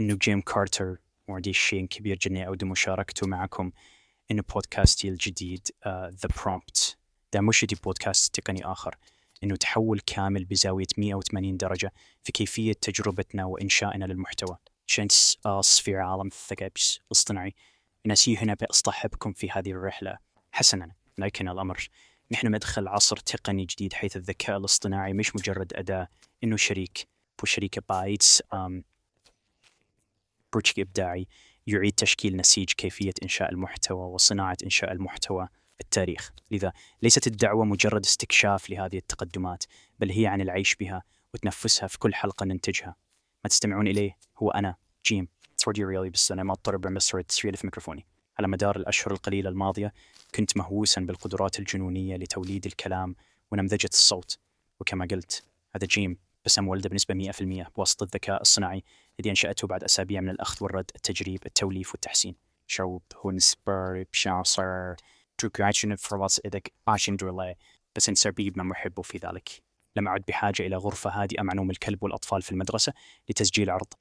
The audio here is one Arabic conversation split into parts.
إنه جيم كارتر وعندي شيء كبير جدا أود مشاركته معكم إنه بودكاستي الجديد ذا uh, برومبت ده مش دي بودكاست تقني آخر. إنه تحول كامل بزاوية 180 درجة في كيفية تجربتنا وإنشائنا للمحتوى. شنس في عالم الذكاء الاصطناعي ناسي هنا بأصطحبكم في هذه الرحلة. حسنا لكن الأمر. نحن مدخل عصر تقني جديد حيث الذكاء الاصطناعي مش مجرد أداة إنه شريك. وشركة بايتس برج إبداعي يعيد تشكيل نسيج كيفية إنشاء المحتوى وصناعة إنشاء المحتوى التاريخ. لذا ليست الدعوة مجرد استكشاف لهذه التقدمات بل هي عن العيش بها وتنفسها في كل حلقة ننتجها. ما تستمعون إليه هو أنا جيم بس أنا ما اضطر بمصر التسجيل في ميكروفوني. على مدار الأشهر القليلة الماضية كنت مهووسا بالقدرات الجنونية لتوليد الكلام ونمذجة الصوت. وكما قلت هذا جيم. بس مولده بنسبة 100% بواسطة الذكاء الصناعي الذي أنشأته بعد أسابيع من الأخذ والرد التجريب التوليف والتحسين. شو هونسبر بشاصر تركعشن فرواس إدك عاشن دولي بس محبه في ذلك. لم أعد بحاجة إلى غرفة هادئة مع نوم الكلب والأطفال في المدرسة لتسجيل عرض.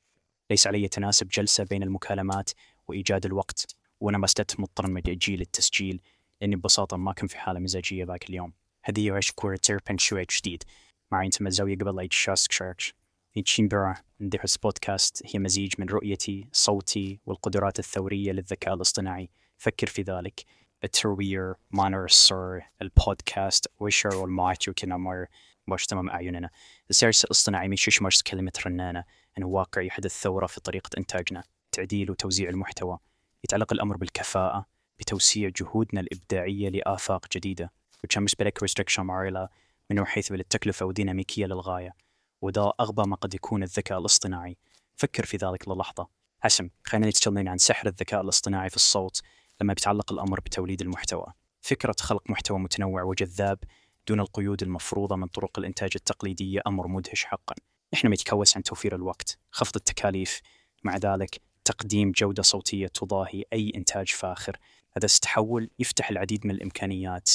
ليس علي تناسب جلسة بين المكالمات وإيجاد الوقت وأنا ما استت مضطر من أجيل التسجيل لأني ببساطة ما كنت في حالة مزاجية ذاك اليوم. هذه وعش كورتر بنشوي جديد. مع انت مزاوية قبل لا يتشاسك شاركش يتشين برا ندير بودكاست هي مزيج من رؤيتي صوتي والقدرات الثورية للذكاء الاصطناعي فكر في ذلك التروير مانر الصر البودكاست وشر والمايتو كنا مر باش تمام أعيننا الذكاء الاصطناعي مش مش كلمة رنانة أنه واقع يحدث ثورة في طريقة إنتاجنا تعديل وتوزيع المحتوى يتعلق الأمر بالكفاءة بتوسيع جهودنا الإبداعية لآفاق جديدة بالنسبة لك ريستريكشن ماريلا من حيث التكلفة وديناميكية للغاية وده أغبى ما قد يكون الذكاء الاصطناعي. فكر في ذلك للحظة. حسم خلينا نتكلم عن سحر الذكاء الاصطناعي في الصوت لما بيتعلق الأمر بتوليد المحتوى. فكرة خلق محتوى متنوع وجذاب دون القيود المفروضة من طرق الإنتاج التقليدية أمر مدهش حقا. نحن متكوس عن توفير الوقت خفض التكاليف. مع ذلك تقديم جودة صوتية تضاهي أي إنتاج فاخر. هذا التحول يفتح العديد من الإمكانيات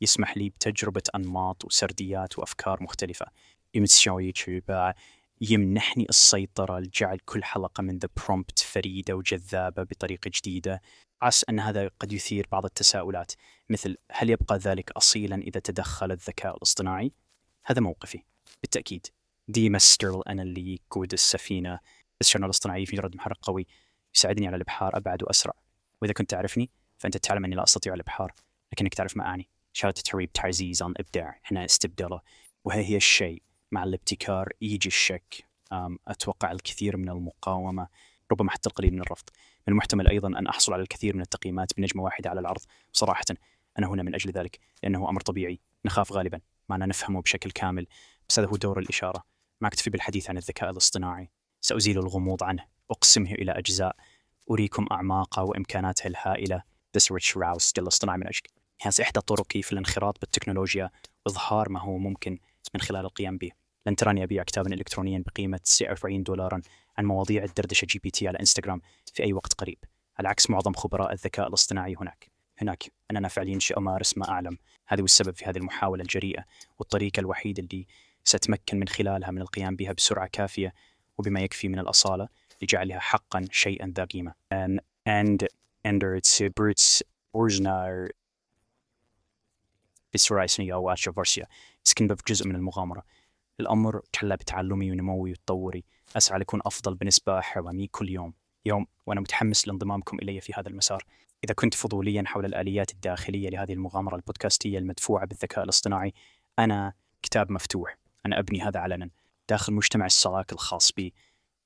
يسمح لي بتجربة أنماط وسرديات وأفكار مختلفة. يمنحني السيطرة لجعل كل حلقة من ذا برومبت فريدة وجذابة بطريقة جديدة. عسى أن هذا قد يثير بعض التساؤلات مثل هل يبقى ذلك أصيلا إذا تدخل الذكاء الاصطناعي؟ هذا موقفي. بالتأكيد ديما ستيرل أنا اللي يقود السفينة. الشرنال الاصطناعي في مجرد محرك قوي. يساعدني على الإبحار أبعد وأسرع. وإذا كنت تعرفني فأنت تعلم أني لا أستطيع الإبحار لكنك تعرف ما أعني. شهادة تريب تعزيز عن إبداع هنا استبداله. وهي هي الشيء مع الابتكار يجي الشك. أتوقع الكثير من المقاومة ربما حتى القليل من الرفض. من المحتمل أيضا أن أحصل على الكثير من التقييمات بنجمة واحدة على العرض صراحة أنا هنا من أجل ذلك لأنه أمر طبيعي. نخاف غالبا ما نفهمه بشكل كامل. بس هذا هو دور الإشارة. ما أكتفي بالحديث عن الذكاء الاصطناعي. سأزيل الغموض عنه. أقسمه إلى أجزاء. أريكم أعماقه وإمكاناته الهائلة. This rich rouse الاصطناعي من أجل. هذه إحدى طرقي في الانخراط بالتكنولوجيا وإظهار ما هو ممكن من خلال القيام به. لن تراني أبيع كتابا إلكترونيا بقيمة 49 دولارا عن مواضيع الدردشة جي بي تي على إنستغرام في أي وقت قريب. على عكس معظم خبراء الذكاء الاصطناعي هناك. هناك أننا فعليا أمارس ما أعلم. هذا هو السبب في هذه المحاولة الجريئة والطريقة الوحيدة اللي سأتمكن من خلالها من القيام بها بسرعة كافية وبما يكفي من الأصالة لجعلها حقا شيئا ذا قيمة. And and and its بسرعة سنية أو أشياء فارسيا. سكن جزء من المغامرة. الأمر تحلى بتعلمي ونموي وتطوري. أسعى لكون أفضل بنسبة حوامي كل يوم. يوم وأنا متحمس لانضمامكم إلي في هذا المسار. إذا كنت فضوليا حول الآليات الداخلية لهذه المغامرة البودكاستية المدفوعة بالذكاء الاصطناعي أنا كتاب مفتوح. أنا أبني هذا علنا. داخل مجتمع السلاك الخاص بي.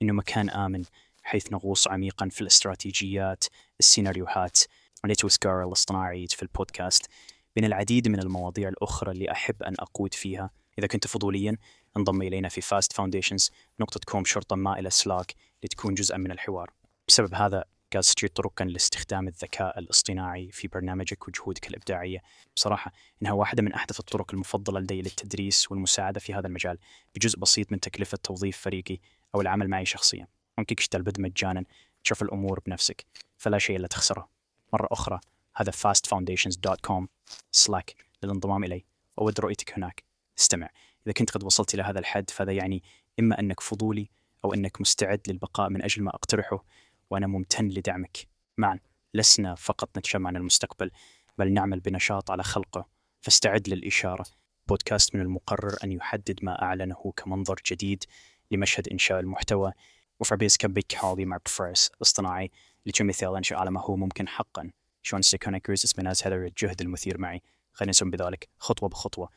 إنه مكان آمن حيث نغوص عميقا في الاستراتيجيات السيناريوهات والتوسكار الاصطناعي في البودكاست. بين العديد من المواضيع الأخرى اللي أحب أن أقود فيها. إذا كنت فضوليا انضم إلينا في كوم شرطة مائلة سلاك لتكون جزءا من الحوار. بسبب هذا قاعد تجري طرقا لاستخدام الذكاء الاصطناعي في برنامجك وجهودك الإبداعية. بصراحة إنها واحدة من أحدث الطرق المفضلة لدي للتدريس والمساعدة في هذا المجال بجزء بسيط من تكلفة توظيف فريقي أو العمل معي شخصيا. ممكن تشتغل البدء مجانا تشوف الأمور بنفسك فلا شيء لا تخسره. مرة أخرى هذا fastfoundations.com slack للانضمام إلي. وأود رؤيتك هناك. استمع. إذا كنت قد وصلت إلى هذا الحد فهذا يعني إما أنك فضولي أو أنك مستعد للبقاء من أجل ما أقترحه وأنا ممتن لدعمك. معا. لسنا فقط نتشمع عن المستقبل بل نعمل بنشاط على خلقه. فاستعد للإشارة. بودكاست من المقرر أن يحدد ما أعلنه كمنظر جديد لمشهد إنشاء المحتوى. وفربيز كبيك حالي مع بفرس اصطناعي لتمثل أنشاء على ما هو ممكن حقا. شون سيكونيكرز اسم ناس هذا الجهد المثير معي. خلينا نسوي بذلك خطوة بخطوة.